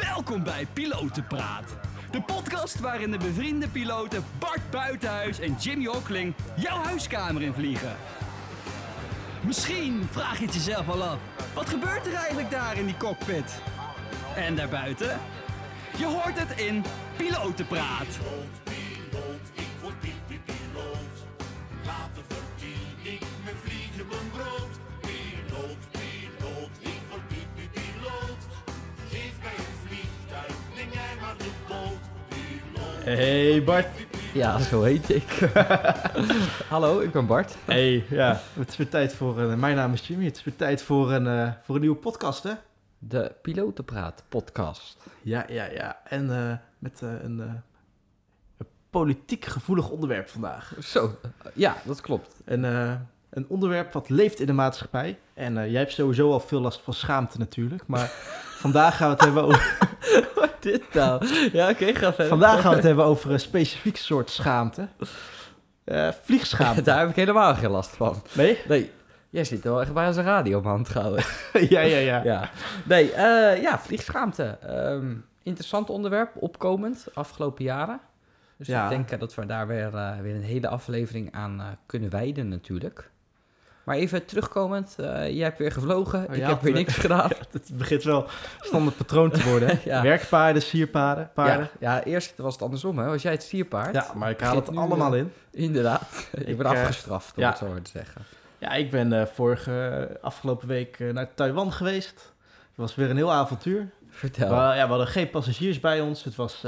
Welkom bij Pilotenpraat. De podcast waarin de bevriende piloten Bart Buitenhuis en Jimmy Hockling jouw huiskamer in vliegen. Misschien vraag je het jezelf al af. Wat gebeurt er eigenlijk daar in die cockpit? En daarbuiten? Je hoort het in Pilotenpraat. Hey Bart. Ja, zo heet ik. Hallo, ik ben Bart. Hey, ja, het is weer tijd voor een... Mijn naam is Jimmy. Het is weer tijd voor een, eh, voor een nieuwe podcast, hè? De Pilotenpraat podcast. Ja, ja, ja. En eh, met eh, een, eh, een politiek gevoelig onderwerp vandaag. Zo, ja, dat klopt. Een, eh, een onderwerp wat leeft in de maatschappij. En eh, jij hebt sowieso al veel last van schaamte natuurlijk. Maar vandaag gaan we het hebben over, dit nou? Ja, oké, ga verder. vandaag gaan we het hebben over een specifiek soort schaamte. Eh vliegschaamte. Daar heb ik helemaal geen last van. Nee? Nee, jij zit wel echt bij onze radioman trouwens. ja, ja, ja. ja. Nee, eh, ja, vliegschaamte. Ehm, interessant onderwerp, opkomend, afgelopen jaren. Dus Ja. ik denk dat we daar weer, eh, weer een hele aflevering aan kunnen wijden natuurlijk. Maar even terugkomend, eh, jij hebt weer gevlogen, Oh, ik ja, heb weer we- niks gedaan. Het begint wel standaard patroon te worden. Ja. Werkpaarden, sierpaarden, paarden. Ja, eerst was het andersom, hè? Was jij het sierpaard? Ja, maar ik haal het allemaal eh, in. Inderdaad. ik Ik, ben eh, afgestraft, om het zo maar te zeggen. Ja, ik ben vorige afgelopen week naar Taiwan geweest. Het was weer een heel avontuur. Vertel. We, ja, we hadden geen passagiers bij ons. Het was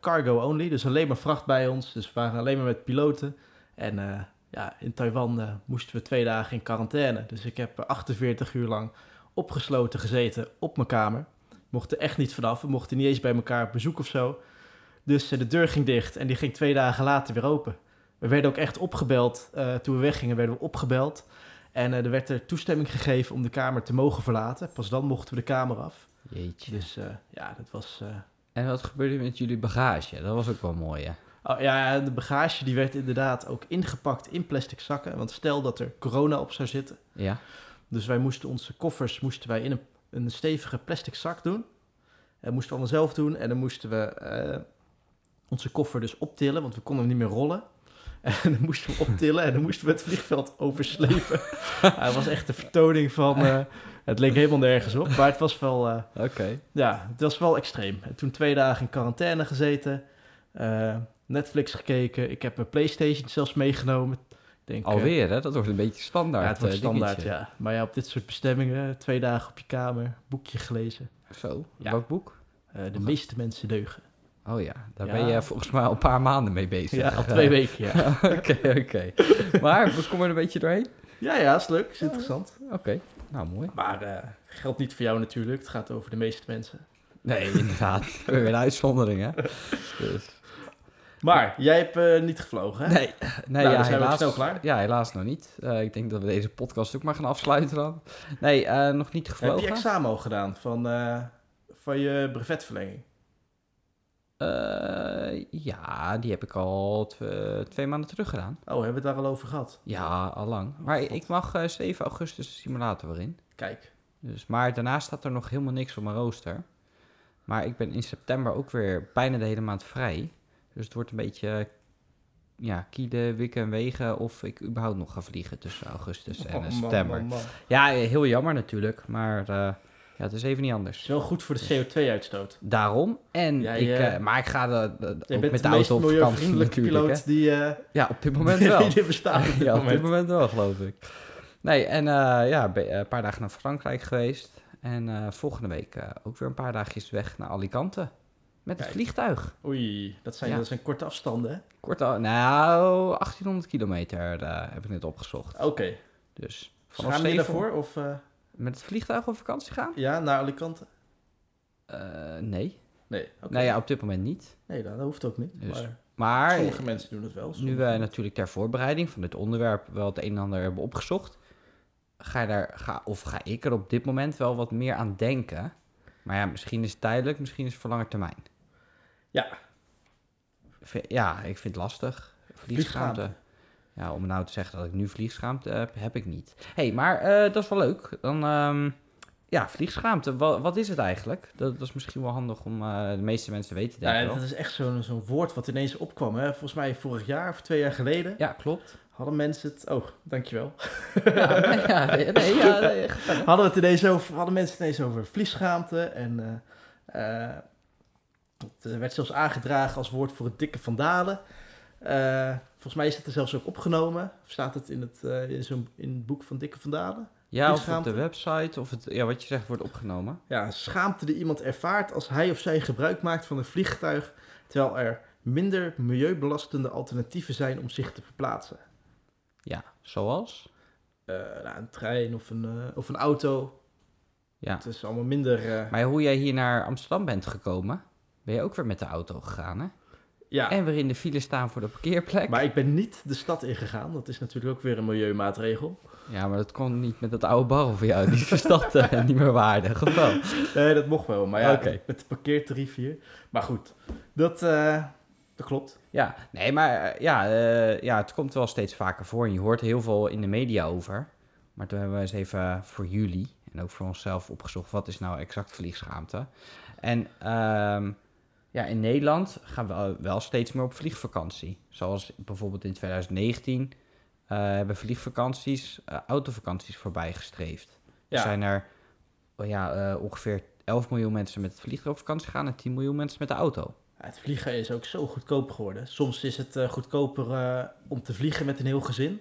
cargo only, dus alleen maar vracht bij ons. Dus we waren alleen maar met piloten. En ja, in Taiwan eh, moesten we twee dagen in quarantaine. Dus ik heb 48 uur lang opgesloten gezeten op mijn kamer. Mochten echt niet vanaf. We mochten niet eens bij elkaar op bezoek of zo. Dus eh, de deur ging dicht en die ging twee dagen later weer open. We werden ook echt opgebeld. eh, toen we weggingen werden we opgebeld. En er werd er toestemming gegeven om de kamer te mogen verlaten. Pas dan mochten we de kamer af. Jeetje. Dus ja, dat was... En wat gebeurde met jullie bagage? Dat was ook wel mooi, hè? Oh, ja, de bagage die werd inderdaad ook ingepakt in plastic zakken. Want stel dat er corona op zou zitten. Ja. Dus wij moesten onze koffers moesten wij in een, een stevige plastic zak doen. Dat moesten we allemaal zelf doen. En dan moesten we eh, onze koffer dus optillen, want we konden hem niet meer rollen. En dan moesten we optillen en dan moesten we het vliegveld overslepen. Ja, het was echt een vertoning van... eh, het leek helemaal nergens op, maar het was wel... eh, Oké. ja, het was wel extreem. En toen twee dagen in quarantaine gezeten. Netflix gekeken. Ik heb mijn Playstation zelfs meegenomen. Denk, eh, Alweer, hè? Dat wordt een beetje standaard. ja, het wordt eh, standaard, dingetje. ja. Maar ja, op dit soort bestemmingen, twee dagen op je kamer, boekje gelezen. Zo, Ja. welk boek? Eh, de meeste mensen deugen. Oh ja, daar Ja. ben je volgens mij al een paar maanden mee bezig. Ja, al twee weken, ja. Oké, oké. Maar, kom er een beetje doorheen? Ja, ja, is leuk, is interessant. Oké, nou mooi. Maar eh geldt niet voor jou natuurlijk. Het gaat over de meeste mensen. Nee, inderdaad. Weer een uitzondering, hè? Dus. Maar jij hebt eh, niet gevlogen, hè? Nee, nee dan ja, zijn we helaas, snel klaar. Ja, helaas nog niet. Eh, ik denk dat we deze podcast ook maar gaan afsluiten dan. Nee, eh, nog niet Heb gevlogen. je examen al gedaan van, eh, van je brevetverlenging? Eh, ja, die heb ik al tw- twee maanden terug gedaan. Oh, hebben we het daar al over gehad? Ja, al lang. Maar ik mag eh, 7 augustus de simulator in. Kijk. Dus, maar daarna staat er nog helemaal niks op mijn rooster. Maar ik ben in september ook weer bijna de hele maand vrij. Dus het wordt een beetje ja, kieden, wikken en wegen of ik überhaupt nog ga vliegen tussen augustus en Oh, eh, man, september. man, man. Ja, heel jammer natuurlijk, maar eh, ja, het is even niet Het anders. is wel goed voor de CO2-uitstoot. Daarom. En Ja, ik, eh, maar ik ga de, ook met de, auto op vakantie natuurlijk. piloot hè. die, eh Ja, op dit moment wel. die bestaat op dit ja, op moment. dit moment wel, geloof ik. Nee, en eh, ja, een paar dagen naar Frankrijk geweest. En eh, volgende week eh, ook weer een paar dagjes weg naar Alicante. Met het Kijk. vliegtuig. Oei, dat zijn, Ja. dat zijn korte afstanden, hè? Kort al, nou, 1800 kilometer eh, heb ik net opgezocht. Oké. Dus vanaf je zeven- daarvoor? Of eh, Met het vliegtuig op vakantie gaan? ja, naar Alicante? Eh, nee. Nee, oké. Nou ja, op dit moment niet. Nee, dat, hoeft ook niet. Dus- maar Maar sommige mensen doen het wel. nu wij natuurlijk ter voorbereiding van dit onderwerp wel het een en ander hebben opgezocht, ga je daar, ga, of ga ik er op dit moment wel wat meer aan denken. Maar ja, misschien is het tijdelijk, misschien is het voor lange termijn. Ja. V- Ja, ik vind het lastig. Vliegschaamte. Vliegschaamte. Ja, om nou te zeggen dat ik nu vliegschaamte heb, heb ik niet. hey, maar eh, dat is wel leuk. Dan, ehm, ja, vliegschaamte. Wat, wat is het eigenlijk? Dat, dat is misschien wel handig om... eh, de meeste mensen weten denk ik Ja, wel. dat is echt zo'n zo'n woord wat ineens opkwam. Hè? Volgens mij vorig jaar of twee jaar geleden Ja, klopt. hadden mensen het... Oh, dankjewel. Ja, nee, ja, nee, ja, nee, hadden, het ineens over, hadden mensen het ineens over vliesschaamte. En eh, eh, het eh, werd zelfs aangedragen als woord voor het dikke vandalen. Eh volgens mij is het er zelfs ook opgenomen. Of staat het in het, eh, in, zo'n, in het boek van dikke vandalen? Ja, of op de website, of het, ja, wat je zegt wordt opgenomen. Ja, schaamte die iemand ervaart als hij of zij gebruik maakt van een vliegtuig, terwijl er minder milieubelastende alternatieven zijn om zich te verplaatsen. Ja, zoals? Nou, een trein of een, of een auto. Ja. Het is allemaal minder. Maar hoe jij hier naar Amsterdam bent gekomen, ben je ook weer met de auto gegaan, hè? ja, En weer in de file staan voor de parkeerplek. maar ik ben niet de stad ingegaan. Dat is natuurlijk ook weer een milieumaatregel. Ja, maar dat kon niet met dat oude barrel voor jou. Die is de stad niet meer waardig, of wel? Nee, dat mocht wel. Maar ja, Oké. met de parkeertarief hier. Maar goed, dat, eh, dat klopt. Ja, nee, maar eh, ja, eh, ja, het komt wel steeds vaker voor. En je hoort heel veel in de media over. Maar toen hebben we eens even voor jullie en ook voor onszelf opgezocht... wat is nou exact vliegschaamte? En ehm, ja, in Nederland gaan we wel- steeds meer op vliegvakantie. Zoals bijvoorbeeld in 2019 eh, hebben vliegvakanties, eh, autovakanties voorbij gestreefd. Er zijn er oh ja, eh, ongeveer 11 miljoen mensen met het vliegtuig op vakantie gaan... en 10 miljoen mensen met de auto. Ja, het vliegen is ook zo goedkoop geworden. Soms is het goedkoper om te vliegen met een heel gezin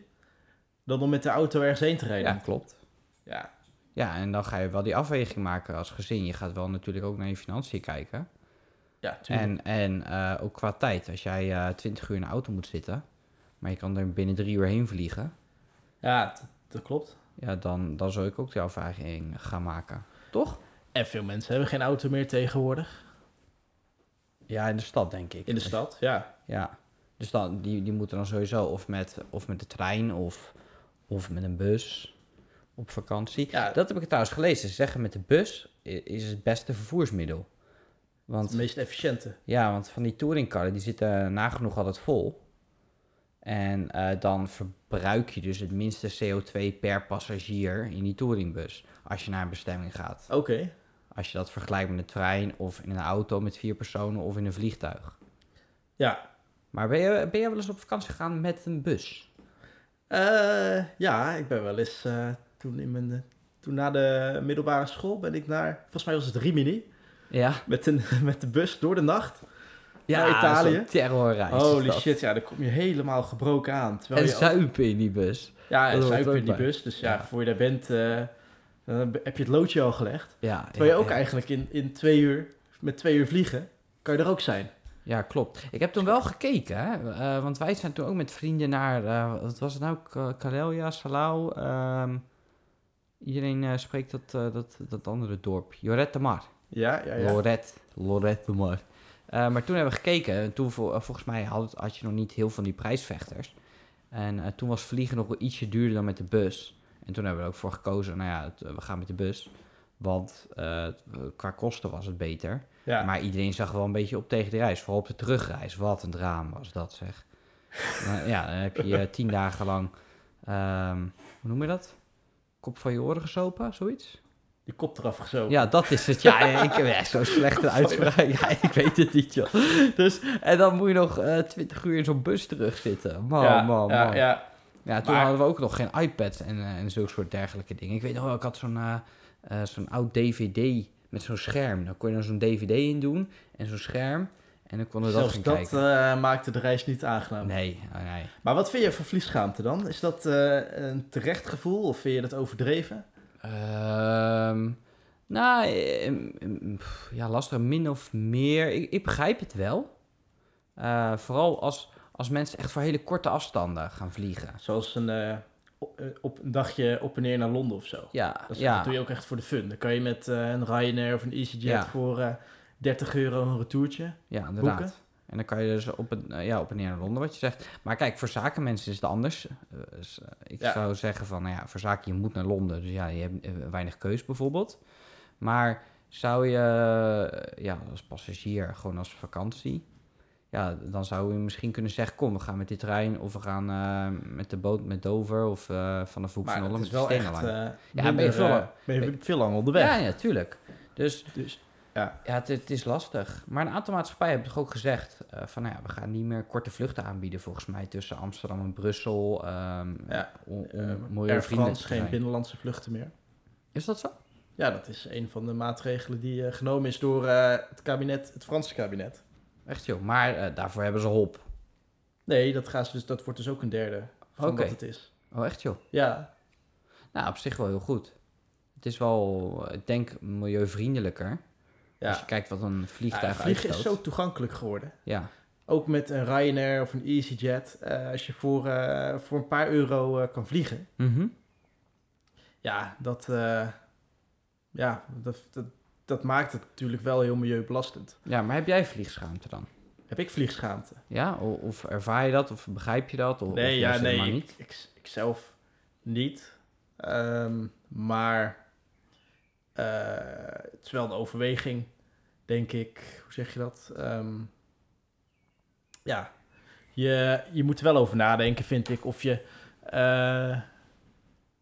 dan om met de auto ergens heen te rijden. Ja, klopt. Ja, Ja, en dan ga je wel die afweging maken als gezin. Je gaat wel natuurlijk ook naar je financiën kijken. Ja tuurlijk. En, en eh, ook qua tijd. Als jij eh 20 uur in de auto moet zitten, maar je kan er binnen drie uur heen vliegen, Ja, dat klopt. ja, dan, dan zou ik ook die afweging gaan maken. Toch? En veel mensen hebben geen auto meer tegenwoordig. Ja, in de stad denk ik. In de stad, ja. Ja. Dus dan, die, die moeten dan sowieso of met, of met de trein of, of met een bus op vakantie. Ja. Dat heb ik trouwens gelezen. Ze zeggen met de bus is het beste vervoersmiddel. Want Het meest efficiënte. Ja, want van die touringkarren die zitten nagenoeg altijd vol. En eh, dan verbruik je dus het minste CO2 per passagier in die touringbus. Als je naar een bestemming gaat. Oké. Als je dat vergelijkt met een trein of in een auto met vier personen of in een vliegtuig. Ja. Maar ben je, ben je wel eens op vakantie gegaan met een bus? Eh, ja, ik ben wel eens eh, toen in mijn... toen na de middelbare school ben ik naar... Volgens mij was het Rimini. Ja. Met, een, met de bus door de nacht. Ja, Naar Italië? terrorreis. is Holy shit, ja, dan kom je helemaal gebroken aan. En je zuipen in die bus. Ja, en zuipen in die bij. bus. Dus ja, Ja. voor je daar bent, eh, dan heb je het loodje al gelegd. Ja, Terwijl ja, je ook ja. eigenlijk in, in twee uur, met twee uur vliegen, kan je er ook zijn. Ja, klopt. Ik heb toen wel gekeken, hè? eh, want wij zijn toen ook met vrienden naar, eh, wat was het nou, Karelia, Salau. ehm, iedereen spreekt dat, dat, dat andere dorp, Joret de Mar. Ja, ja, ja. Loret, Loret de Mar. Eh, maar toen hebben we gekeken, en toen eh, volgens mij had, had je nog niet heel veel van die prijsvechters. En eh, toen was vliegen nog wel ietsje duurder dan met de bus. En toen hebben we er ook voor gekozen, nou ja, het- we gaan met de bus. Want qua kosten was het beter. ja. Maar iedereen zag wel een beetje op tegen de reis. Vooral op de terugreis. Wat een drama was dat, zeg. Maar ja, dan heb je tien dagen lang... ehm, hoe noem je dat? Kop van je oren gesopen, zoiets? Je kop eraf gezogen. Ja, dat is het. Ja, ik heb echt zo'n slechte uitspraak. Ja, ik weet het niet, joh. Dus, en dan moet je nog eh 20 uur in zo'n bus terugzitten. Man, ja, man, ja, man. ja. Ja, toen Maar- hadden we ook nog geen iPad en, eh, en zulke soort dergelijke dingen. Ik weet nog wel, ik had zo'n eh, eh, zo'n oud DVD met zo'n scherm. Dan kon je dan zo'n DVD in doen en zo'n scherm. En dan konden we dat Zelfs gaan dat eh, maakte de reis niet aangenaam. Nee, oh, nee. Maar wat vind je van vliesschaamte dan? Is dat eh, een terecht gevoel of vind je dat overdreven? Ehm, nou, eh, mm, pff, ja, lastig, min of meer. Ik, ik begrijp het wel. Eh, vooral als, als mensen echt voor hele korte afstanden gaan vliegen. Zoals een, eh, op, eh, op een dagje op en neer naar Londen of zo. Ja, Dat, is- ja. dat doe je ook echt voor de fun. Dan kan je met een Ryanair of een EasyJet Ja. voor eh 30 euro een retourtje. Ja, inderdaad. boeken. En dan kan je dus op een, eh, ja, op en neer naar Londen, wat je zegt. Maar kijk, voor zakenmensen is het anders. Eh, dus, eh, ik Ja. zou zeggen van, nou ja, voor zaken, je moet naar Londen. Dus ja, je hebt weinig keus bijvoorbeeld. Maar zou je, ja, als passagier, gewoon als vakantie... Ja, dan zou je misschien kunnen zeggen, kom, we gaan met dit trein of we gaan met de boot met Dover of eh, vanaf Hoek van Maar Holland het met is de wel echt... Ja, ben je veel ben je veel lang onderweg. Ja, ja, tuurlijk. Dus Dus ja, ja, het, het is lastig. Maar een aantal maatschappijen hebben toch ook gezegd eh, van, nou ja, we gaan niet meer korte vluchten aanbieden volgens mij tussen Amsterdam en Brussel. ehm Ja, om, om eh, Air France geen binnenlandse vluchten meer. Is dat zo? Ja, dat is een van de maatregelen die eh, genomen is door het kabinet, het Franse kabinet. Echt joh. Maar daarvoor hebben ze hop. Nee, dat, gaan ze dus, dat wordt dus ook een derde van wat het is. Oh, echt joh. Ja, Nou, op zich wel heel goed. Het is wel, ik denk, milieuvriendelijker. Als je ja. kijkt wat een vliegtuig Ja, vliegen is uitstoot. zo toegankelijk geworden. Ja, Ook met een Ryanair of een EasyJet. eh, als je voor, eh, voor een paar euro eh, kan vliegen. Mhm. Ja, dat, ja dat, dat, dat maakt het natuurlijk wel heel milieubelastend. ja, maar heb jij vliegschaamte dan? Heb ik vliegschaamte? Ja, of ervaar je dat, of begrijp je dat? Of, of Nee, ja, juist nee, ik, niet? ik, ik zelf niet. Ehm, maar het is wel een overweging, denk ik. Hoe zeg je dat? Ehm, ja, je, je moet er wel over nadenken, vind ik. Of je. eh,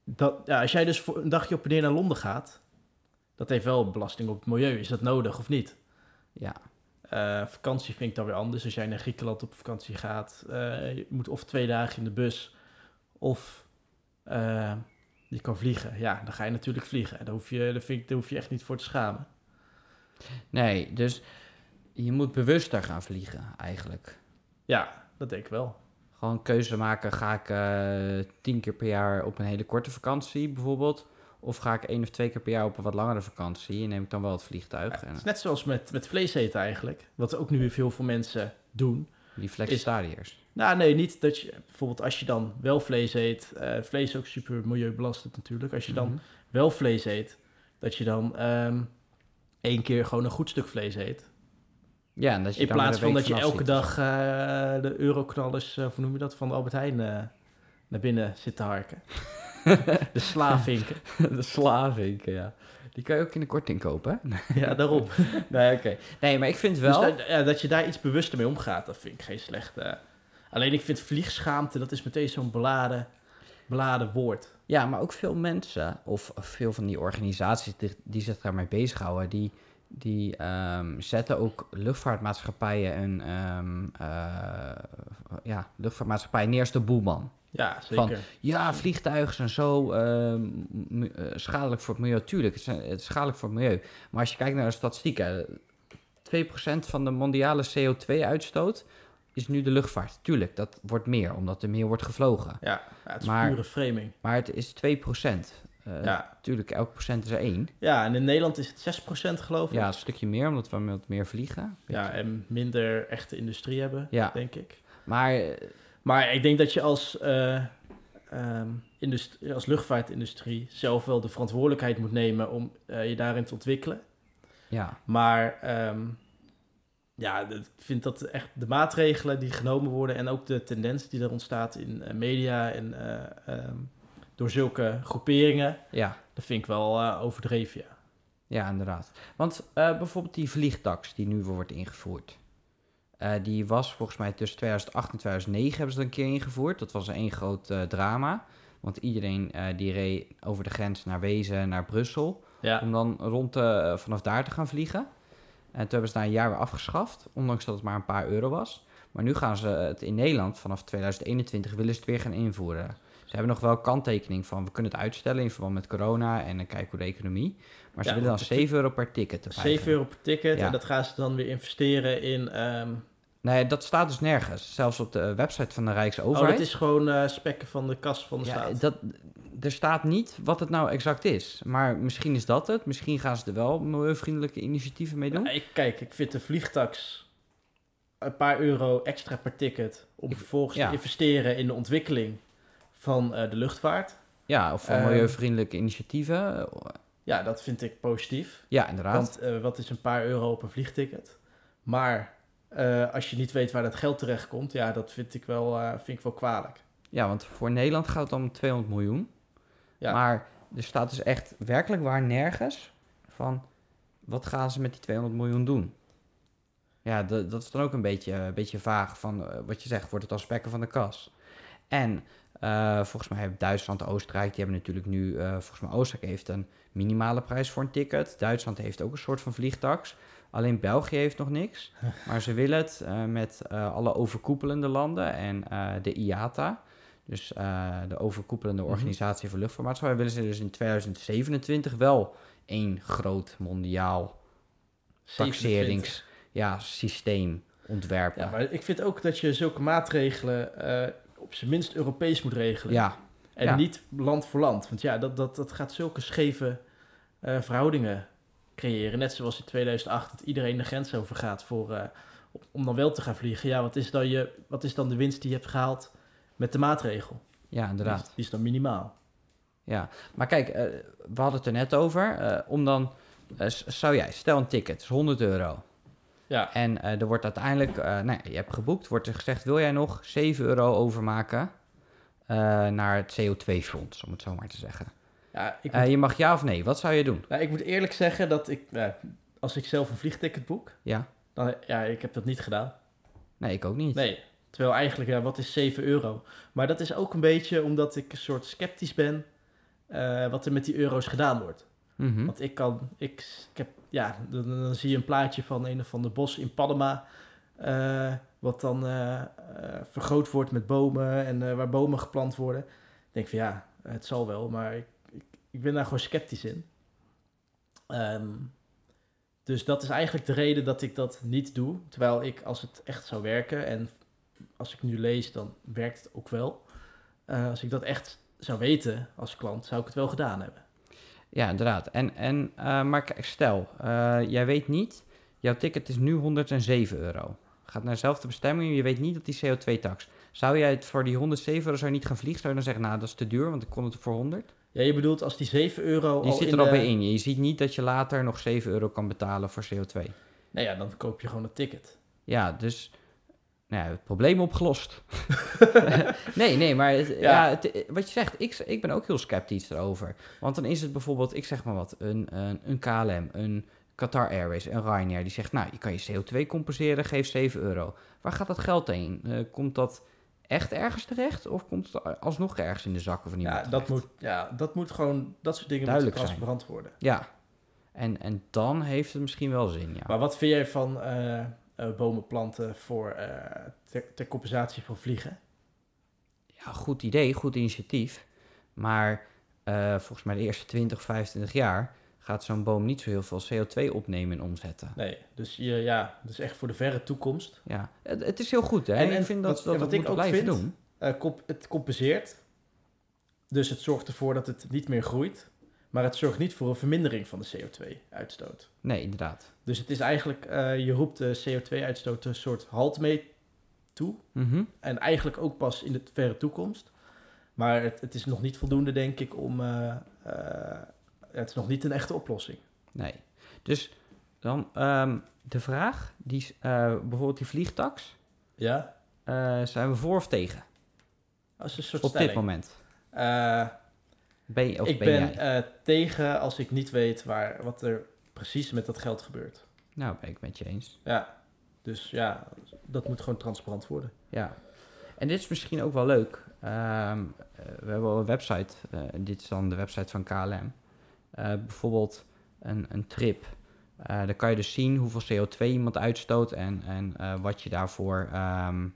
dat, ja, als jij dus voor een dagje op en neer naar Londen gaat, dat heeft wel belasting op het milieu. Is dat nodig of niet? Ja, Eh, vakantie vind ik dan weer anders. Als jij naar Griekenland op vakantie gaat, eh, je moet of twee dagen in de bus, of eh, je kan vliegen. Ja, dan ga je natuurlijk vliegen. Daar hoef je, daar vind ik, daar hoef je echt niet voor te schamen. nee, dus je moet bewuster gaan vliegen eigenlijk. Ja, dat denk ik wel. Gewoon keuze maken, ga ik eh, tien keer per jaar op een hele korte vakantie bijvoorbeeld? Of ga ik één of twee keer per jaar op een wat langere vakantie en neem ik dan wel het vliegtuig? Ja, het is net zoals met, met vlees eten eigenlijk. Wat ook nu weer veel veel mensen doen. Die flexitariërs. Nou, nee, niet dat je... Bijvoorbeeld als je dan wel vlees eet... eh, vlees is ook super milieubelastend natuurlijk. Als je dan Mhm. wel vlees eet... Dat je dan ehm één keer gewoon een goed stuk vlees eet. Ja, en dat je In plaats van dat je elke zit. dag eh, de euroknallers, of hoe noem je dat, van de Albert Heijn naar binnen zit te harken. de slavinken. de slavinken, ja. Die kan je ook in de korting kopen, hè? Ja, daarom. Nee, oké. Nee, maar ik vind wel... Dus dat, ja, dat je daar iets bewuster mee omgaat, dat vind ik geen slechte... Alleen ik vind vliegschaamte, dat is meteen zo'n beladen, beladen woord. Ja, maar ook veel mensen, of veel van die organisaties die, die zich daarmee bezighouden, die, die ehm, zetten ook luchtvaartmaatschappijen en ehm, eh, ja, luchtvaartmaatschappijen neer als de boelman. Ja, Van- zeker. Ja, vliegtuigen zijn zo ehm, eh, schadelijk voor het milieu. Tuurlijk, het is, het is schadelijk voor het milieu. Maar als je kijkt naar de statistieken, 2% van de mondiale CO2-uitstoot is nu de luchtvaart. Tuurlijk, dat wordt meer, omdat er meer wordt gevlogen. Ja, ja, het is Maar- pure framing. Maar het is 2%. Eh Ja. Tuurlijk, elk procent is er één. ja, en in Nederland is het 6% geloof ik. Ja, een stukje meer, omdat we wat meer vliegen. ja, en minder echte industrie hebben, Ja. denk ik. Maar Maar ik denk dat je als, eh, ehm, als luchtvaartindustrie zelf wel de verantwoordelijkheid moet nemen om eh, je daarin te ontwikkelen. ja, Maar ehm, ja, ik vind dat echt de maatregelen die genomen worden en ook de tendens die er ontstaat in eh, media en eh, ehm, door zulke groeperingen, ja, dat vind ik wel overdreven. Ja. ja, inderdaad. Want bijvoorbeeld die vliegtax die nu wordt ingevoerd. Eh, die was volgens mij tussen 2008 en 2009 hebben ze dat een keer ingevoerd. Dat was één groot eh, drama. Want iedereen eh, die reed over de grens naar Wezen, naar Brussel. Ja. Om dan rond vanaf daar te gaan vliegen. En toen hebben ze na een jaar weer afgeschaft. Ondanks dat het maar een paar euro was. Maar nu gaan ze het in Nederland vanaf 2021 willen ze het weer gaan invoeren. Ze hebben nog wel kanttekening van we kunnen het uitstellen in verband met corona en dan kijken hoe de economie. Maar ze Ja, willen dan want de 7 euro per ticket erbij. 7 euro per ticket Ja. en dat gaan ze dan weer investeren in... ehm, Nee, dat staat dus nergens. Zelfs op de website van de oh, Rijksoverheid. dat is gewoon eh, spekken van de kas van de ja, staat. dat, er staat niet wat het nou exact is. Maar misschien is dat het. Misschien gaan ze er wel milieuvriendelijke initiatieven mee doen. Ja, ik, kijk, ik vind de vliegtax een paar euro extra per ticket om vervolgens ja. te investeren in de ontwikkeling van eh, de luchtvaart. Ja, of voor Ehm, milieuvriendelijke initiatieven. Ja, dat vind ik positief. Ja, inderdaad. Want eh, wat is een paar euro op een vliegticket? Maar eh, als je niet weet waar dat geld terecht komt, ja, dat vind ik wel, vind ik wel kwalijk. Ja, want voor Nederland gaat het om 200 miljoen. Ja. Maar er staat dus echt werkelijk waar nergens van... wat gaan ze met die 200 miljoen doen? Ja, dat, is dan ook een beetje, een beetje vaag van wat je zegt, wordt het als spekken van de kas. En eh, volgens mij hebben Duitsland en Oostenrijk, die hebben natuurlijk nu, eh, volgens mij Oostenrijk heeft een minimale prijs voor een ticket. Duitsland heeft ook een soort van vliegtax. Alleen België heeft nog niks. Maar ze willen het eh, met alle overkoepelende landen en de IATA, dus de overkoepelende Mhm. organisatie voor luchtvaartmaatschappij, willen ze dus in 2027 wel één groot mondiaal 27. taxerings ja, systeem ontwerpen. Ja, maar ik vind ook dat je zulke maatregelen op zijn minst Europees moet regelen. ja, En ja. niet land voor land. Want ja, dat, dat, dat gaat zulke scheve eh, verhoudingen creëren. Net zoals in 2008 dat iedereen de grens overgaat voor, eh, om dan wel te gaan vliegen. Ja, wat is, dan je, wat is dan de winst die je hebt gehaald met de maatregel? ja, Die inderdaad. is, die is dan minimaal. Ja, maar kijk, eh, we hadden het er net over. eh, om dan, zou jij, stel een ticket, is 100 euro. Ja, En eh, er wordt uiteindelijk, eh, nou je hebt geboekt, wordt er gezegd, wil jij nog 7 euro overmaken eh, naar het CO2-fonds, om het zo maar te zeggen. ja ik, moet, je mag ja of nee, wat zou je doen? nou, ik moet eerlijk zeggen dat ik, als ik zelf een vliegticket boek, Ja, dan, ja, ik heb dat niet gedaan. nee, ik ook niet. Nee, terwijl eigenlijk, ja, wat is 7 euro? Maar dat is ook een beetje omdat ik een soort sceptisch ben wat er met die euro's gedaan wordt. Mhm. Want ik kan, ik, ik heb, ja, dan, zie je een plaatje van een of ander bos in Panama, eh, wat dan eh, eh, vergroot wordt met bomen en waar bomen geplant worden. Ik denk van ja, het zal wel, maar ik, ik, ik ben daar gewoon sceptisch in. Ehm, dus dat is eigenlijk de reden dat ik dat niet doe. Terwijl ik, als het echt zou werken en als ik nu lees, dan werkt het ook wel. Als ik dat echt zou weten als klant, zou ik het wel gedaan hebben. Ja, inderdaad. En, en, eh, maar kijk, stel, eh, jij weet niet, jouw ticket is nu 107 euro. Gaat naar dezelfde bestemming, je weet niet dat die CO2-tax. Zou jij het voor die 107 euro zou je niet gaan vliegen? Zou je dan zeggen, nou, dat is te duur, want ik kon het voor 100? Ja, je bedoelt als die 7 euro Je al zit in er al de- bij in. Je ziet niet dat je later nog 7 euro kan betalen voor CO2. Nou ja, dan koop je gewoon een ticket. Ja, dus nou ja, het probleem opgelost. nee, nee, maar het- ja. Ja. het- wat je zegt, ik, ik ben ook heel sceptisch erover. Want dan is het bijvoorbeeld, ik zeg maar wat, een, een, een KLM, een Qatar Airways, een Ryanair, die zegt, nou, je kan je CO2 compenseren, geef 7 euro. Waar gaat dat geld heen? Eh, komt dat echt ergens terecht? Of komt het alsnog ergens in de zakken van iemand Ja dat, terecht? moet, ja, dat moet gewoon, dat soort dingen Duidelijk moeten transparant worden. Ja, en, en dan heeft het misschien wel zin, ja. Maar wat vind jij van eh, eh, bomen planten voor, eh, ter, ter compensatie van vliegen? Ja, goed idee, goed initiatief. Maar eh, volgens mij de eerste 20, 25 jaar gaat zo'n boom niet zo heel veel CO2 opnemen en omzetten. Nee, dus je, ja, dus echt voor de verre toekomst. Ja, het, het is heel goed hè. En- ik vind dat, wat- dat ja, wat ik ook blijven vind- doen. Het compenseert. Dus het zorgt ervoor dat het niet meer groeit. Maar het zorgt niet voor een vermindering van de CO2-uitstoot. Nee, inderdaad. Dus het is eigenlijk, eh, je roept de CO2-uitstoot een soort halt mee toe. Mhm. En eigenlijk ook pas in de verre toekomst. Maar het, het is nog niet voldoende, denk ik, om. eh, eh, het is nog niet een echte oplossing. Nee. Dus dan ehm, de vraag, die, bijvoorbeeld die vliegtax, Ja? zijn we voor of tegen Als een soort op stelling. dit moment? Ben, je- of ik ben, eh, tegen als ik niet weet waar, wat er precies met dat geld gebeurt. Nou, ben ik met je eens. Ja, dus ja, dat moet gewoon transparant worden. Ja, en dit is misschien ook wel leuk. Ehm, eh, we hebben al een website, eh, dit is dan de website van KLM. Bijvoorbeeld een, een trip. Dan kan je dus zien hoeveel CO2 iemand uitstoot en, en wat je daarvoor ehm,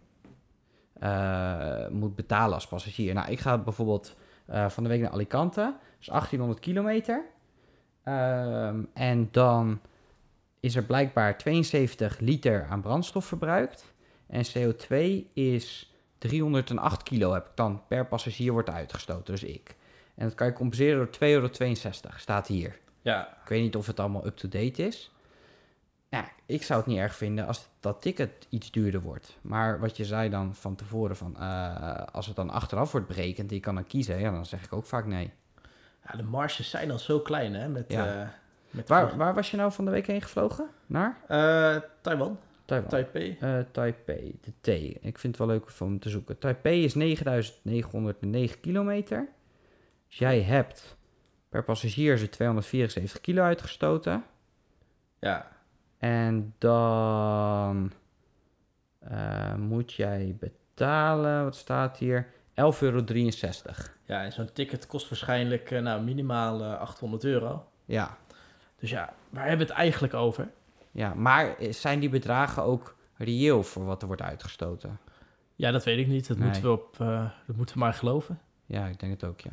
eh, moet betalen als passagier. Nou, ik ga bijvoorbeeld eh, van de week naar Alicante, dat is 1800 kilometer. Ehm, en dan is er blijkbaar 72 liter aan brandstof verbruikt. En CO2 is 308 kilo heb ik dan per passagier wordt uitgestoten, dus ik. En dat kan je compenseren door 2,62 euro, staat hier. Ja, Ik weet niet of het allemaal up-to-date is. Ja, ik zou het niet erg vinden als dat ticket iets duurder wordt. Maar wat je zei dan van tevoren, van, eh, als het dan achteraf wordt berekend en je kan dan kiezen, ja, dan zeg ik ook vaak nee. ja de marges zijn al zo klein, hè? Met, Ja. eh, met Waar, waar was je nou van de week heen gevlogen? Naar? Eh, Taiwan, Taiwan. Taipei. Taipei, de T. Ik vind het wel leuk om te zoeken. Taipei is 9909 kilometer. Dus jij hebt per passagier ze 274 kilo uitgestoten. Ja, En dan eh, moet jij betalen, wat staat hier? 11,63 euro. Ja, en zo'n ticket kost waarschijnlijk eh, nou, minimaal eh, 800 euro. Ja, Dus ja, waar hebben we het eigenlijk over? ja, maar zijn die bedragen ook reëel voor wat er wordt uitgestoten? Ja, dat weet ik niet. Dat, Nee. moeten, we op, dat moeten we maar geloven. Ja, ik denk het ook, ja.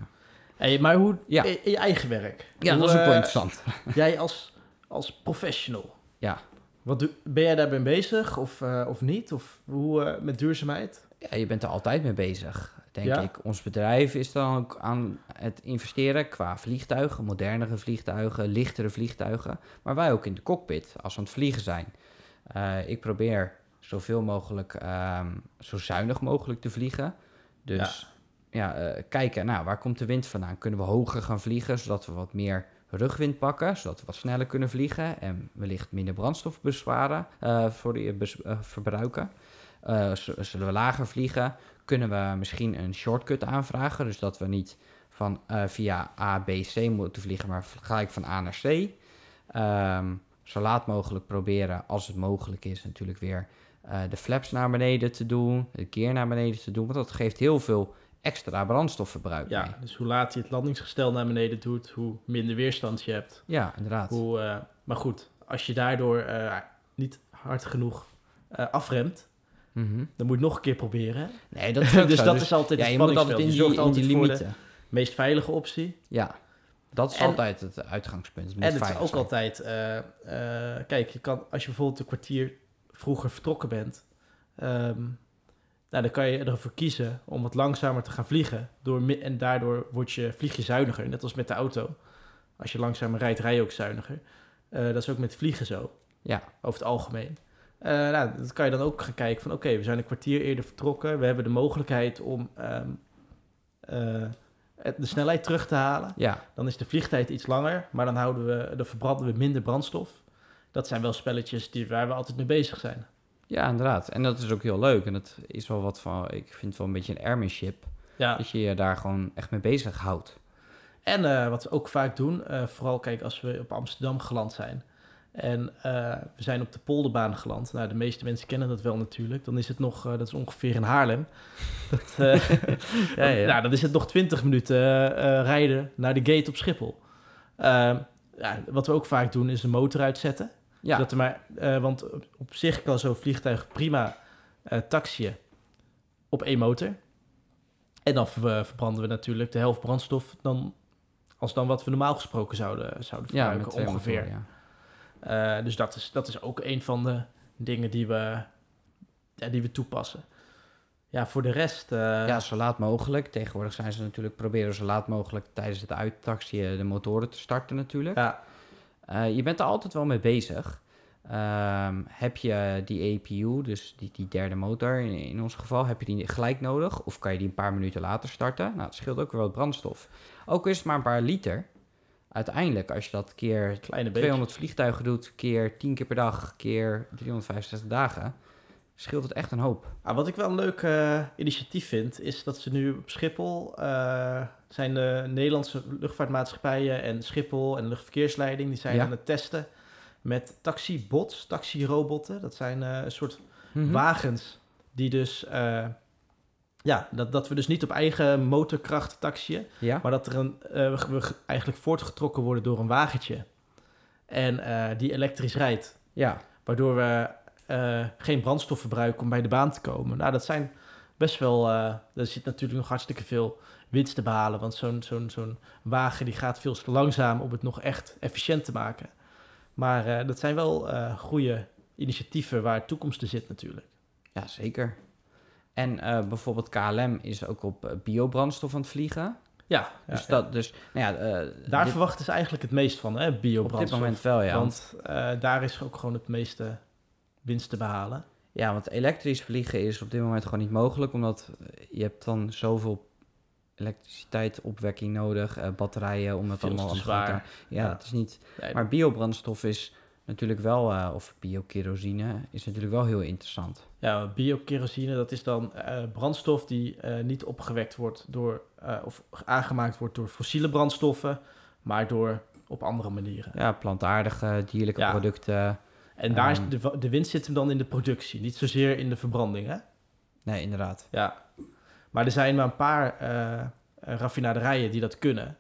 Hey, maar hoe, Ja. je eigen werk? Ja, Hoe, dat is ook wel interessant. Jij als, als professional. Ja. Wat doe, ben jij daarbij bezig of, eh, of niet? Of hoe eh, met duurzaamheid? Ja, je bent er altijd mee bezig, denk Ja. ik. Ons bedrijf is dan ook aan het investeren qua vliegtuigen, modernere vliegtuigen, lichtere vliegtuigen. Maar wij ook in de cockpit, als we aan het vliegen zijn. Eh, ik probeer zoveel mogelijk, ehm, zo zuinig mogelijk te vliegen. Dus ja, eh, kijken, nou, waar komt de wind vandaan? Kunnen we hoger gaan vliegen, zodat we wat meer rugwind pakken, zodat we wat sneller kunnen vliegen en wellicht minder brandstof besparen, eh, sorry, bes- eh, verbruiken. Eh, zullen we lager vliegen, kunnen we misschien een shortcut aanvragen, dus dat we niet van via A, B, C moeten vliegen, maar gelijk van A naar C. Ehm, zo laat mogelijk proberen, als het mogelijk is, natuurlijk weer de flaps naar beneden te doen, de keer naar beneden te doen, want dat geeft heel veel extra brandstofverbruik mee. Ja, dus hoe laat je het landingsgestel naar beneden doet, hoe minder weerstand je hebt. Ja, inderdaad. Hoe, eh, maar goed, als je daardoor eh, niet hard genoeg eh, afremt, Mhm. dan moet je nog een keer proberen. Nee, dat is dus zo. dat Dus is altijd ja, je moet altijd in die, in die voor de limieten. meest veilige optie. Ja, dat is En- altijd het uitgangspunt. Het En het is ook zijn. altijd, kijk, je kan, als je bijvoorbeeld een kwartier vroeger vertrokken bent, ehm, nou, dan kan je ervoor kiezen om wat langzamer te gaan vliegen. Door, en daardoor word je, vlieg je zuiniger, net als met de auto. Als je langzamer rijdt, rij je ook zuiniger. Eh, dat is ook met vliegen zo, Ja, over het algemeen. Eh, nou, dat kan je dan ook gaan kijken van, oké, we zijn een kwartier eerder vertrokken. We hebben de mogelijkheid om ehm, eh, de snelheid terug te halen. ja, Dan is de vliegtijd iets langer, maar dan, houden we, dan verbranden we minder brandstof. Dat zijn wel spelletjes die, waar we altijd mee bezig zijn. Ja, inderdaad. En dat is ook heel leuk. En dat is wel wat van, ik vind het wel een beetje een airmanship. Ja. Dat je je daar gewoon echt mee bezig houdt. En eh, wat we ook vaak doen, eh, vooral kijk als we op Amsterdam geland zijn. En eh, we zijn op de polderbaan geland. Nou, de meeste mensen kennen dat wel natuurlijk. Dan is het nog, dat is ongeveer in Haarlem. Dat, Ja, ja. Nou, dan is het nog 20 minuten rijden naar de gate op Schiphol. Ehm, ja, wat we ook vaak doen is de motor uitzetten. Ja, Dat er maar, eh, want op- op zich kan zo'n vliegtuig prima eh taxiën op één motor. En dan ver- verbranden we natuurlijk de helft brandstof dan, als dan wat we normaal gesproken zouden, zouden verbruiken, ongeveer. ja. Eh, dus dat is, dat is ook een van de dingen die we, ja, die we toepassen. Ja, voor de rest... eh, ja, zo laat mogelijk. Tegenwoordig zijn ze natuurlijk proberen zo laat mogelijk tijdens het uittaxiën de motoren te starten natuurlijk. ja, Eh, je bent er altijd wel mee bezig. Ehm, heb je die APU, dus die, die derde motor in, in ons geval, heb je die gelijk nodig? Of kan je die een paar minuten later starten? Nou, het scheelt ook weer wat brandstof. Ook is het maar een paar liter. Uiteindelijk, als je dat keer kleine beetje. 200 vliegtuigen doet, keer 10 keer per dag, keer 365 dagen, scheelt het echt een hoop. Ah, wat ik wel een leuk eh, initiatief vind, is dat ze nu op Schiphol eh, zijn de Nederlandse luchtvaartmaatschappijen en Schiphol en de luchtverkeersleiding, die zijn Ja. aan het testen met taxibots, taxirobotten. Dat zijn eh, een soort Mhm. wagens die dus, eh, ja, dat, dat we dus niet op eigen motorkracht taxiën, Ja? maar dat er een, eh, we, eigenlijk voortgetrokken worden door een wagentje en die elektrisch rijdt. Ja. Waardoor we geen brandstof verbruiken om bij de baan te komen. Nou, dat zijn best wel... er zit natuurlijk nog hartstikke veel winst te behalen. Want zo'n zo'n zo'n wagen die gaat veel te langzaam om het nog echt efficiënt te maken. Maar eh, dat zijn wel eh goede initiatieven waar toekomst in zit natuurlijk. Ja, zeker. En eh, bijvoorbeeld KLM is ook op biobrandstof aan het vliegen. Ja, dus ja, dat, dus, nou ja, daar dit- verwachten ze eigenlijk het meest van, hè, op dit biobrandstof. moment wel, ja. Want, daar is ook gewoon het meeste winst te behalen. ja, want elektrisch vliegen is op dit moment gewoon niet mogelijk, omdat je hebt dan zoveel elektriciteit, opwekking nodig, eh, batterijen, om het Veel allemaal te aan te zwaar. Ja, Ja. het is niet. Maar biobrandstof is natuurlijk wel, eh, of biokerosine, is natuurlijk wel heel interessant. Ja, biokerosine, dat is dan eh, brandstof die niet opgewekt wordt door, of aangemaakt wordt door fossiele brandstoffen, maar door op andere manieren. Ja, plantaardige, dierlijke Ja. producten. En daar is Ehm. de, de winst zit hem dan in de productie, niet zozeer in de verbranding, hè? Nee, inderdaad. Ja. Maar er zijn maar een paar eh, eh, raffinaderijen die dat kunnen.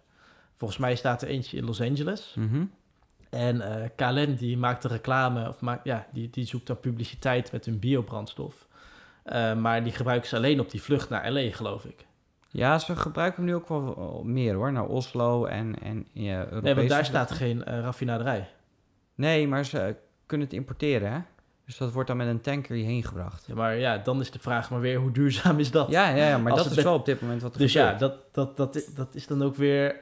Volgens mij staat er eentje in Los Angeles. Mhm. En eh KLM die maakt de reclame, of maakt, ja, die, die zoekt dan publiciteit met hun biobrandstof. Eh, maar die gebruiken ze alleen op die vlucht naar LA, geloof ik. Ja, ze gebruiken hem nu ook wel meer hoor. Naar Oslo en, en ja, Europese Nee, want daar staat geen raffinaderij. Nee, maar ze kunnen het importeren, hè? Dus dat wordt dan met een tanker hierheen gebracht. Ja, maar ja, dan is de vraag maar weer, hoe duurzaam is dat? Ja, ja, ja maar Als dat is met- wel op dit moment wat er Dus ja, gebeurt. dat, dat, dat, dat is dan ook weer...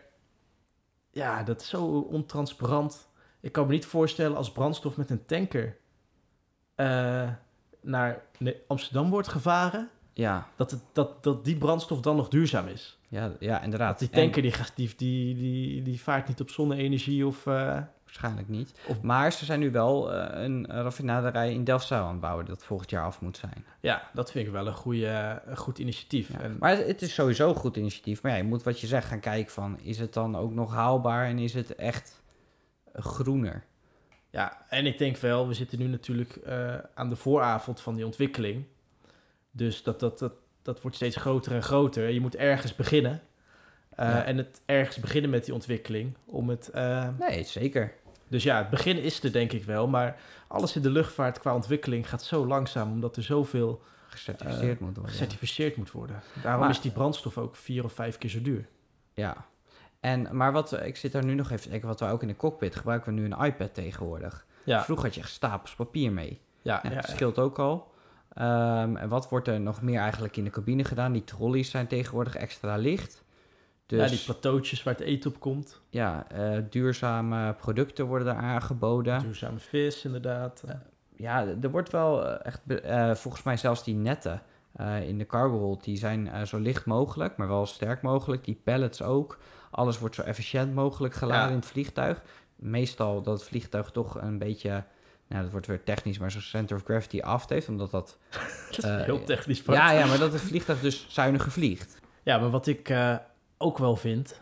Ja, dat is zo ontransparant. Ik kan me niet voorstellen als brandstof met een tanker eh, naar Amsterdam wordt gevaren... Ja, Dat, het, dat, dat die brandstof dan nog duurzaam is. ja, ja, inderdaad. Dat die tanker die, die, die, die vaart niet op zonne-energie of... eh, Waarschijnlijk niet. Of- Maar ze zijn nu wel eh, een raffinaderij in Delfzijl aan het bouwen... dat volgend jaar af moet zijn. ja, dat vind ik wel een, goede, een goed initiatief. Ja. En, Maar het is sowieso een goed initiatief. Maar ja, je moet wat je zegt gaan kijken van... is het dan ook nog haalbaar en is het echt groener? ja, en ik denk wel, we zitten nu natuurlijk eh, aan de vooravond van die ontwikkeling. Dus dat, dat, dat, dat wordt steeds groter en groter. Je moet ergens beginnen. Eh, Ja. En het ergens beginnen met die ontwikkeling. Om het, Nee, zeker. Dus ja, het begin is er denk ik wel. Maar alles in de luchtvaart qua ontwikkeling gaat zo langzaam. Omdat er zoveel Gecertificeerd moet worden. gecertificeerd moet worden. Daarom Maar- is die brandstof ook vier of vijf keer zo duur. Ja. En, maar wat, ik zit daar nu nog even te denken, wat we ook in de cockpit gebruiken we nu een iPad tegenwoordig. Ja, Vroeger had je echt stapels papier mee. ja, dat scheelt ook al. Ehm, en wat wordt er nog meer eigenlijk in de cabine gedaan? Die trolleys zijn tegenwoordig extra licht. Dus Ja, die plateautjes waar het eten op komt. ja, eh, duurzame producten worden daar aangeboden. Duurzame vis, inderdaad. Ja, er wordt wel eh, echt, eh, volgens mij zelfs die netten in de cargo hold, die zijn zo licht mogelijk, maar wel sterk mogelijk. Die pallets ook. Alles wordt zo efficiënt mogelijk geladen Ja. in het vliegtuig. Meestal dat het vliegtuig toch een beetje, nou dat wordt weer technisch, maar zo'n center of gravity aft heeft, omdat dat... Dat is heel technisch. Ja, ja, maar dat het vliegtuig dus zuiniger vliegt. Ja, maar wat ik ook wel vind...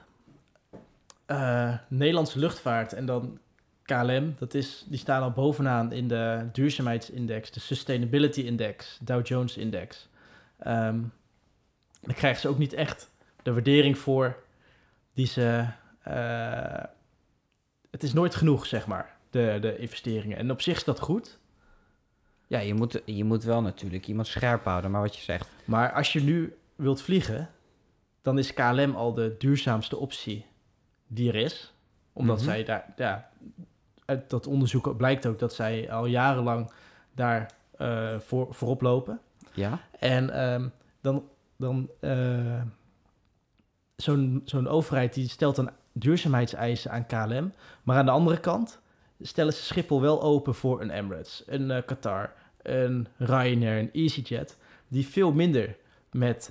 eh, Nederlandse luchtvaart en dan KLM... Dat is, die staan al bovenaan in de duurzaamheidsindex. De Sustainability Index. Dow Jones Index. Ehm dan krijgen ze ook niet echt de waardering voor die ze... eh, het is nooit genoeg, zeg maar, de, de investeringen. En op zich is dat goed... Ja, je moet, je moet wel natuurlijk iemand scherp houden, maar wat je zegt. Maar als je nu wilt vliegen, dan is KLM al de duurzaamste optie die er is. Omdat Mhm. zij daar, ja, uit dat onderzoek blijkt ook dat zij al jarenlang daar eh, voor, voorop lopen. Ja? En ehm, dan, dan eh, zo'n zo'n overheid die stelt dan duurzaamheidseisen aan KLM. Maar aan de andere kant stellen ze Schiphol wel open voor een Emirates, een eh, Qatar, een Ryanair, een EasyJet. Die veel minder met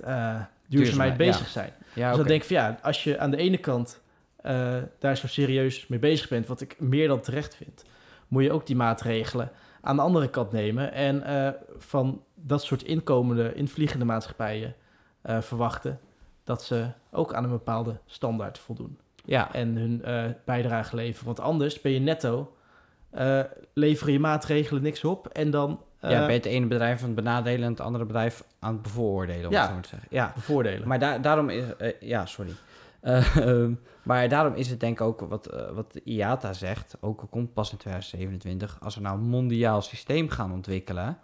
duurzaamheid Duurzaamheid, bezig zijn. Ja, Dus dan denk ik van ja, als je aan de ene kant eh, daar zo serieus mee bezig bent, wat ik meer dan terecht vind, moet je ook die maatregelen aan de andere kant nemen. En eh, van dat soort inkomende, invliegende maatschappijen eh, verwachten dat ze ook aan een bepaalde standaard voldoen. Ja, En hun bijdrage leveren. Want anders ben je netto, leveren je maatregelen niks op. En dan ja, ben je het ene bedrijf aan het benadelen en het andere bedrijf aan het bevooroordelen, om Ja. het zo maar te zeggen. Ja, bevoordelen. maar daar daarom is... eh, ja, sorry. Eh, ehm, maar daarom is het denk ik ook wat, eh, wat de IATA zegt, ook al komt pas in 2027, als we nou een mondiaal systeem gaan ontwikkelen,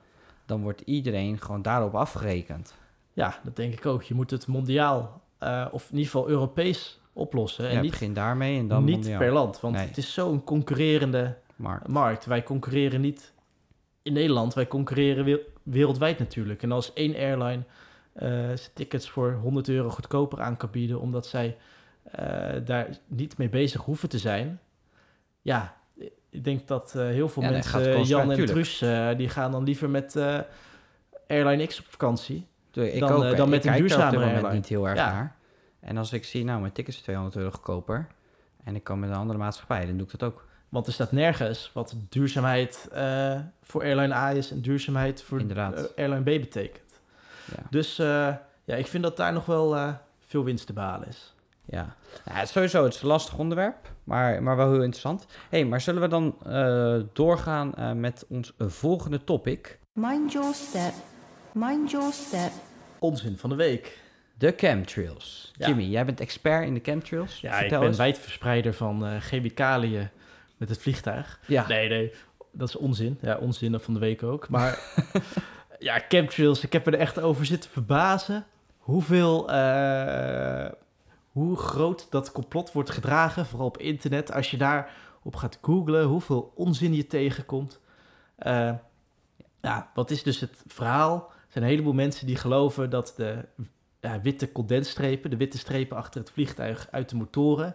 dan wordt iedereen gewoon daarop afgerekend. Ja, dat denk ik ook. Je moet het mondiaal, eh, of in ieder geval Europees oplossen. En ja, niet, begin daarmee en dan niet mondiaal. per land. Want Nee. het is zo'n concurrerende Markt. markt. Wij concurreren niet in Nederland. Wij concurreren we- wereldwijd natuurlijk. En als één airline zijn tickets voor 100 euro goedkoper aan kan bieden... omdat zij eh, daar niet mee bezig hoeven te zijn... Ja, ik denk dat eh, heel veel Ja, mensen, Jan en. Truus... die gaan dan liever met Airline X op vakantie... Tuurlijk, ik dan, ook, dan Ik met een kijk er op airline. niet heel erg Ja. naar. En als ik zie, nou, mijn ticket is 200 euro goedkoper en ik kan met een andere maatschappij, dan doe ik dat ook. Want er staat nergens wat duurzaamheid eh, voor Airline A is... en duurzaamheid voor Inderdaad. eh, Airline B betekent. Ja. Dus eh, ja, ik vind dat daar nog wel eh, veel winst te behalen is. Ja. ja het is sowieso het is een lastig onderwerp, maar, maar wel heel interessant. hey, maar zullen we dan eh, doorgaan eh, met ons volgende topic? Mind your step. Mind your step. Onzin van de week. De chemtrails. Ja. Jimmy, jij bent expert in de chemtrails. Ja, ik ben eens. wijdverspreider van eh, chemicaliën met het vliegtuig. Ja. Nee, nee, dat is onzin. Ja, onzin van de week ook. Maar ja, chemtrails, ik heb er echt over zitten verbazen hoeveel, eh, hoe groot dat complot wordt gedragen, vooral op internet. Als je daarop gaat googlen, hoeveel onzin je tegenkomt. Eh, ja, wat is dus het verhaal? Er zijn een heleboel mensen die geloven dat de ja, witte condensstrepen, de witte strepen achter het vliegtuig uit de motoren,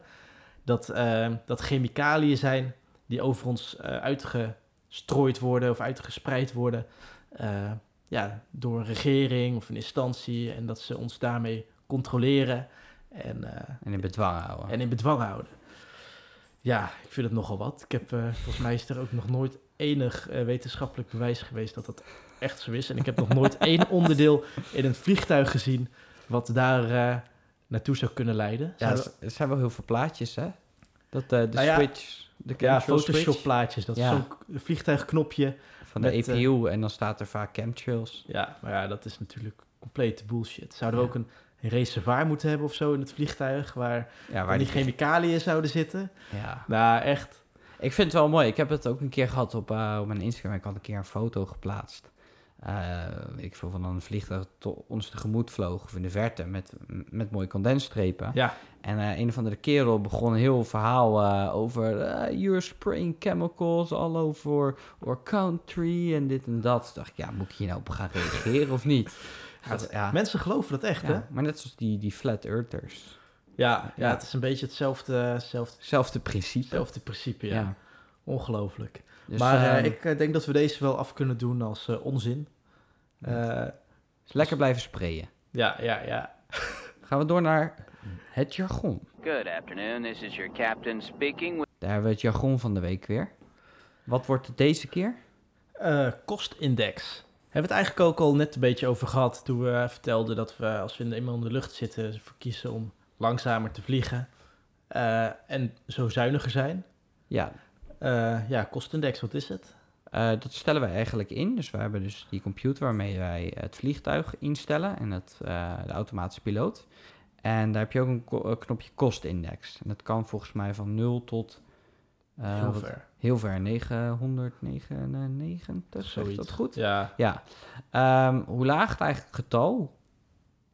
dat, eh, dat chemicaliën zijn die over ons eh, uitgestrooid worden of uitgespreid worden eh, ja, door een regering of een instantie en dat ze ons daarmee controleren en, eh, En in bedwang houden. en in bedwang houden. Ja, ik vind het nogal wat. Ik heb, volgens mij is er ook nog nooit enig wetenschappelijk bewijs geweest dat dat echt zo is. En ik heb nog nooit één onderdeel in een vliegtuig gezien wat daar naartoe zou kunnen leiden. ja, er zijn wel heel veel plaatjes, hè? Dat eh, de Nou switch, de ja, Photoshop plaatjes. Dat Ja. is zo'n k- vliegtuigknopje. van de met, eh, EPU en dan staat er vaak chemtrails. Ja, maar ja, dat is natuurlijk complete bullshit. Zouden we ook een reservoir moeten hebben of zo in het vliegtuig waar, Ja, waar die chemicaliën zouden zitten? Ja. Nou, echt. Ik vind het wel mooi. Ik heb het ook een keer gehad op, eh, op mijn Instagram. Ik had een keer een foto geplaatst. Eh, ik veel van een vliegtuig to- ons tegemoet vloog of in de verte met, met mooie condensstrepen. Ja, En eh, een of andere kerel begon een heel verhaal eh, over... you're spraying chemicals all over our country en dit en dat. Toen dacht ik, ja, moet ik hier nou op gaan reageren of niet? Dat- ja, mensen geloven dat echt, hè? maar net zoals die, die flat earthers. Ja, ja, het is een beetje hetzelfde, hetzelfde, Hetzelfde principe. hetzelfde principe, ja. Ongelooflijk. Dus, maar eh, ehm, ik eh, denk dat we deze wel af kunnen doen als eh, onzin. Eh, dus lekker blijven sprayen. ja, ja, ja. Gaan we door naar het jargon. Good afternoon. This is your captain speaking. Daar hebben we het jargon van de week weer. Wat wordt het deze keer? Eh, kostindex. Hebben we het eigenlijk ook al net een beetje over gehad toen we vertelden dat we als we in- eenmaal in de lucht zitten ervoor kiezen om langzamer te vliegen eh, en zo zuiniger zijn. Ja, Eh, ja, kostindex, wat is het? eh, dat stellen wij eigenlijk in. Dus we hebben dus die computer waarmee wij het vliegtuig instellen en het, eh, de automatische piloot. En daar heb je ook een ko- knopje kostindex. En dat kan volgens mij van 0 tot... eh, Heel wat- ver. Heel ver, 999, zeg ik dat goed? Ja, Ja. Ehm, hoe laag het eigenlijk getal,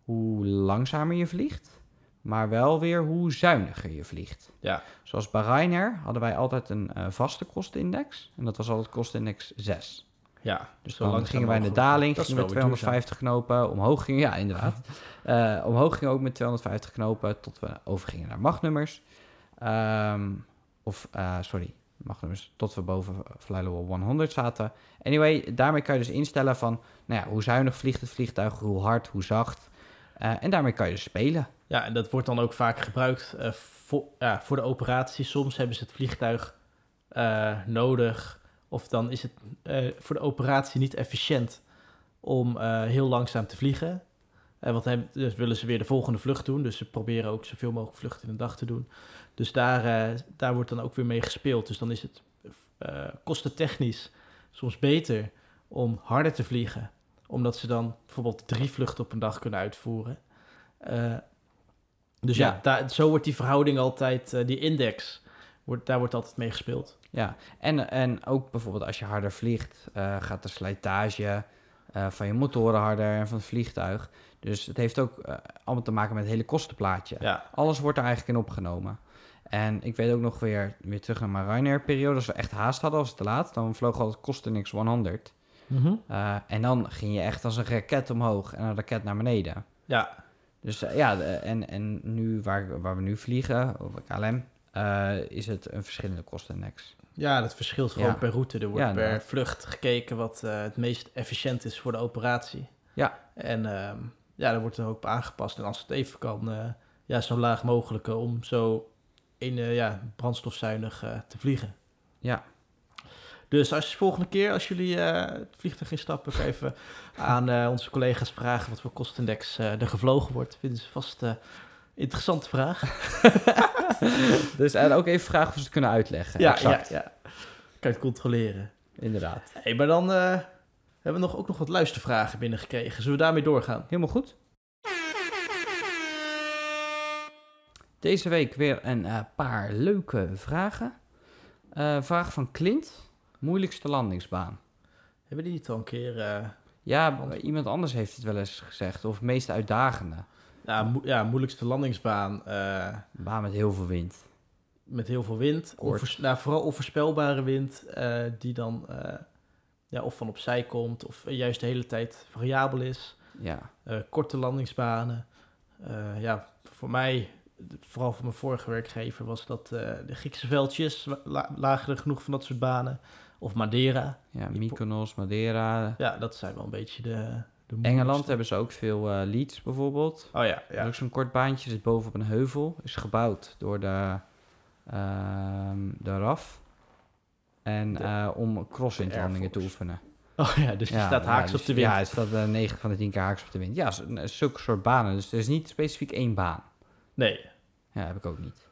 hoe langzamer je vliegt, maar wel weer hoe zuiniger je vliegt. ja, Zoals bij Ryanair hadden wij altijd een eh, vaste kostenindex. En dat was altijd kostenindex 6. ja. Dus dan gingen wij in de daling, gingen we duurzaam. 250 knopen. Omhoog gingen, ja inderdaad. Eh, omhoog gingen we ook met 250 knopen tot we overgingen naar machtnummers. Ehm, of, eh, sorry, machtnummers tot we boven Fly Level 100 zaten. Anyway, daarmee kan je dus instellen van, nou ja, hoe zuinig vliegt het vliegtuig, hoe hard, hoe zacht. Eh, en daarmee kan je dus spelen. Ja, en dat wordt dan ook vaak gebruikt eh, voor, voor de operatie. Soms hebben ze het vliegtuig eh, nodig. Of dan is het voor de operatie niet efficiënt om heel langzaam te vliegen. Want dan dus willen ze weer de volgende vlucht doen. Dus ze proberen ook zoveel mogelijk vluchten in een dag te doen. Dus daar, daar wordt dan ook weer mee gespeeld. Dus dan is het kostentechnisch soms beter om harder te vliegen. Omdat ze dan bijvoorbeeld drie vluchten op een dag kunnen uitvoeren. Eh, dus ja, Ja. daar, zo wordt die verhouding altijd, eh, die index, wordt, daar wordt altijd mee gespeeld. Ja, en, en ook bijvoorbeeld als je harder vliegt, eh, gaat de slijtage van je motoren harder en van het vliegtuig. Dus het heeft ook allemaal te maken met het hele kostenplaatje. Ja, Alles wordt er eigenlijk in opgenomen. En ik weet ook nog weer, weer terug naar mijn Ryanair-periode. Als we echt haast hadden, was het te laat, dan vloog altijd Kostenix 100. Eh, en dan ging je echt als een raket omhoog en een raket naar beneden. ja, Dus eh, ja, de- en, en nu waar, waar we nu vliegen, op KLM, eh, is het een verschillende kostenindex. ja, dat verschilt gewoon Ja. per route. Er wordt Ja, per vlucht gekeken wat het meest efficiënt is voor de operatie. Ja. En ehm, ja, daar wordt er ook op aangepast. En als het even kan, ja, zo laag mogelijk om zo in, ja, brandstofzuinig te vliegen. Ja, Dus als je volgende keer, als jullie eh, het vliegtuig instappen, even aan eh, onze collega's vragen wat voor kostindex eh, er gevlogen wordt. Vinden ze vast eh, interessante vraag. Dus en ook even vragen of ze het kunnen uitleggen. Ja, exact. ja, ja. Kan het controleren. Inderdaad. Hey, maar dan hebben we nog, ook nog wat luistervragen binnengekregen. Zullen we daarmee doorgaan? Helemaal goed. Deze week weer een paar leuke vragen. Eh, vraag van Clint. Moeilijkste landingsbaan. Hebben die niet al een keer... eh, Ja, b- iemand anders heeft het wel eens gezegd. Of meest uitdagende. ja, mo- ja, moeilijkste landingsbaan Een baan met heel veel wind. met heel veel wind. Onvoors- nou, vooral onvoorspelbare wind eh, die dan ja, of van opzij komt... of juist de hele tijd variabel is. Ja, korte landingsbanen. Ja, voor mij, vooral voor mijn vorige werkgever, was dat de Griekse veldjes. La- lagen er genoeg van dat soort banen. Of Madeira. ja Mykonos, Madeira. Ja, dat zijn wel een beetje de, de Engeland hebben ze ook veel eh Leeds bijvoorbeeld. Oh ja, Ja. Ook zo'n kort baantje zit boven op een heuvel. Is gebouwd door de, ehm, de RAF. En De eh, om crosswindlandingen Air te oefenen. Oh ja, dus je Ja, staat haaks ja, op de dus- wind. Ja, het staat eh 9 van de 10 keer haaks op de wind. Ja, zulke soort banen. Dus er is niet specifiek één baan. Nee. Ja, heb ik ook niet.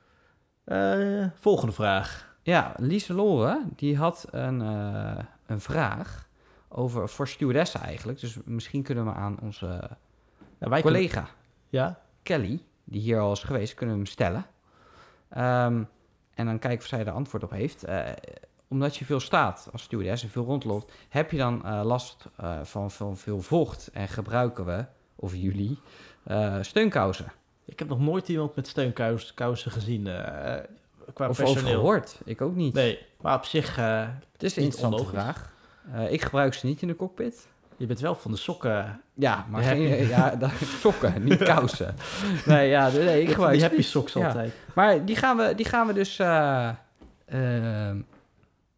Volgende vraag. Ja, Lieselore, die had een, eh, een vraag over, voor stewardessen eigenlijk. Dus misschien kunnen we aan onze Nou, wij kunnen- collega Ja? Kelly, die hier al is geweest, kunnen we hem stellen. Ehm, en dan kijken of zij er antwoord op heeft. Eh, omdat je veel staat als stewardess en veel rondloopt, heb je dan eh, last eh, van, van veel vocht en gebruiken we, of jullie, eh, steunkousen. Ik heb nog nooit iemand met steunkousen gezien eh, qua Of personeel. gehoord. Ik ook niet. Nee, maar op zich, eh, Het is een interessante vraag. Eh, ik gebruik ze niet in de cockpit. je bent wel van de sokken. Ja, maar geen, ja, sokken, niet kousen. Nee, ja, nee, ik gebruik die niet. socks Ja. altijd. Maar die gaan we, die gaan we dus eh,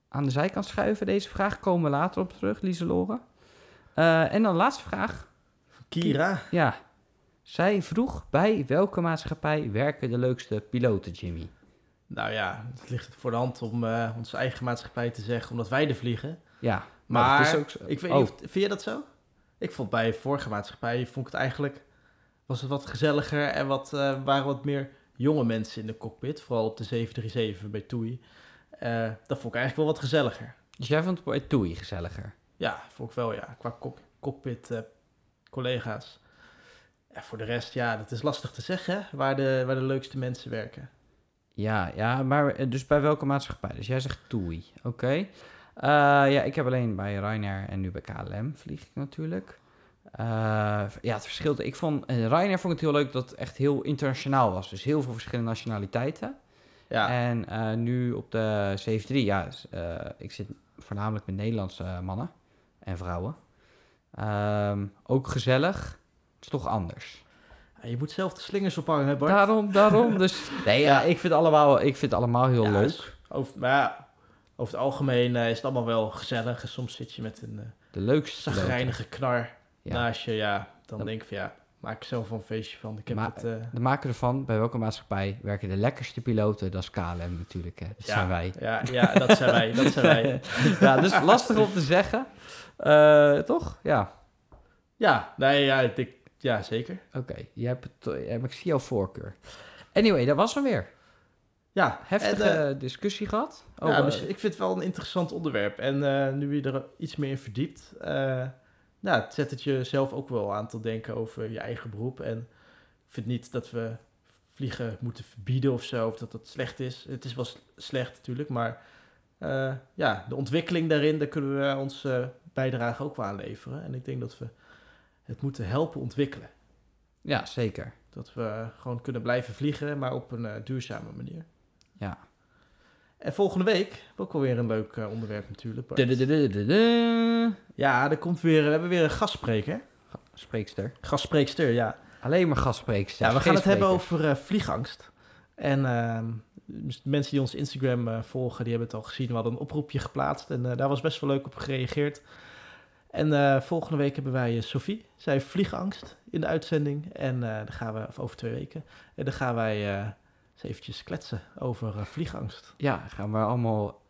aan de zijkant schuiven. Deze vraag komen we later op terug, Lieselore. Eh en dan laatste vraag. Kira. Ja, zij vroeg bij welke maatschappij werken de leukste piloten, Jimmy? Nou ja, het ligt voor de hand om eh, onze eigen maatschappij te zeggen, omdat wij er vliegen. Ja, Maar dat is ook zo. ik weet Oh, niet, of, vind je dat zo? Ik vond bij vorige maatschappij, vond ik het eigenlijk, was het wat gezelliger en wat, eh, waren wat meer jonge mensen in de cockpit. Vooral op de 737 bij TUI. Eh, dat vond ik eigenlijk wel wat gezelliger. Dus jij vond het bij TUI gezelliger? Ja, vond ik wel, ja. Qua cock- cockpit collega's. Ja, voor de rest, ja, dat is lastig te zeggen, waar de, waar de leukste mensen werken. Ja, ja, maar eh, dus bij welke maatschappij? Dus jij zegt TUI, oké. Eh, ja, ik heb alleen bij Ryanair en nu bij KLM vlieg ik natuurlijk. Eh, ja, het verschilt. Ik vond, Ryanair vond ik het heel leuk dat het echt heel internationaal was. Dus heel veel verschillende nationaliteiten. Ja, En nu op de 73, ja, ik zit voornamelijk met Nederlandse mannen en vrouwen. Ehm, ook gezellig. Het is toch anders. Ja, je moet zelf de slingers ophangen, hè Bart? Daarom, daarom. Dus nee, ja, ik vind, allemaal, ik vind het allemaal heel Ja, leuk. is- Over, maar ja, over het algemeen eh, is het allemaal wel gezellig. En soms zit je met een eh De leukste zagrijnige knar Ja. naast je. Ja, dan Dat- denk ik van ja, maak er zelf een feestje van. Ik heb Maar- het... eh, De maker ervan, bij welke maatschappij werken de lekkerste piloten? Dat is KLM natuurlijk, hè. Dat ja, zijn wij. Ja, ja, dat zijn wij. Dat zijn wij. ja, dus lastig om te zeggen. Eh, toch? Ja, Ja, nee, ja, ik ja, zeker. oké. Je hebt het, eh, ik zie jouw voorkeur. Anyway, dat was hem weer. Ja, Heftige en, eh, discussie gehad. ja, over- dus ik vind het wel een interessant onderwerp. En eh, nu je er iets meer in verdiept, nou, het zet het je zelf ook wel aan tot denken over je eigen beroep. En ik vind niet dat we vliegen moeten verbieden of zo, of dat dat slecht is. Het is wel slecht natuurlijk, maar ja, de ontwikkeling daarin, daar kunnen we onze bijdrage ook wel aan leveren. En ik denk dat we het moeten helpen ontwikkelen. Ja, zeker. Dat we gewoon kunnen blijven vliegen, maar op een eh, duurzame manier. Ja. En volgende week ook alweer een leuk eh, onderwerp natuurlijk. Ja, er komt weer, we hebben weer een gastspreker. Spreekster. Gastspreekster, ja. Alleen maar gastspreekster. ja we gaan het hebben over eh, vliegangst. En ehm, dus mensen die ons Instagram volgen, die hebben het al gezien. We hadden een oproepje geplaatst en daar was best wel leuk op gereageerd. En eh, volgende week hebben wij eh, Sophie. Zij heeft vliegangst in de uitzending. En eh dan gaan we, of over twee weken, en dan gaan wij eens eventjes kletsen over vliegangst. Ja, gaan we allemaal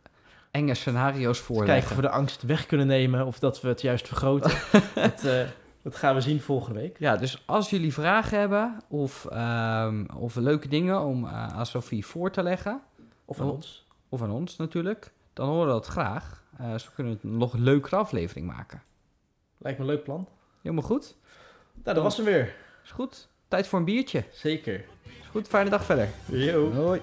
enge scenario's voorleggen. kijken of we de angst weg kunnen nemen of dat we het juist vergroten. eh, Dat gaan we zien volgende week. Ja, dus als jullie vragen hebben of, ehm, of leuke dingen om aan Sophie voor te leggen, Of aan ons. of aan ons natuurlijk, dan horen we dat graag. Zo kunnen we een nog een leukere aflevering maken. Lijkt me een leuk plan. Helemaal goed? Nou, dat was hem weer. Is goed? Tijd voor een biertje. Zeker. Is goed? Fijne dag verder. Yo. Hoi.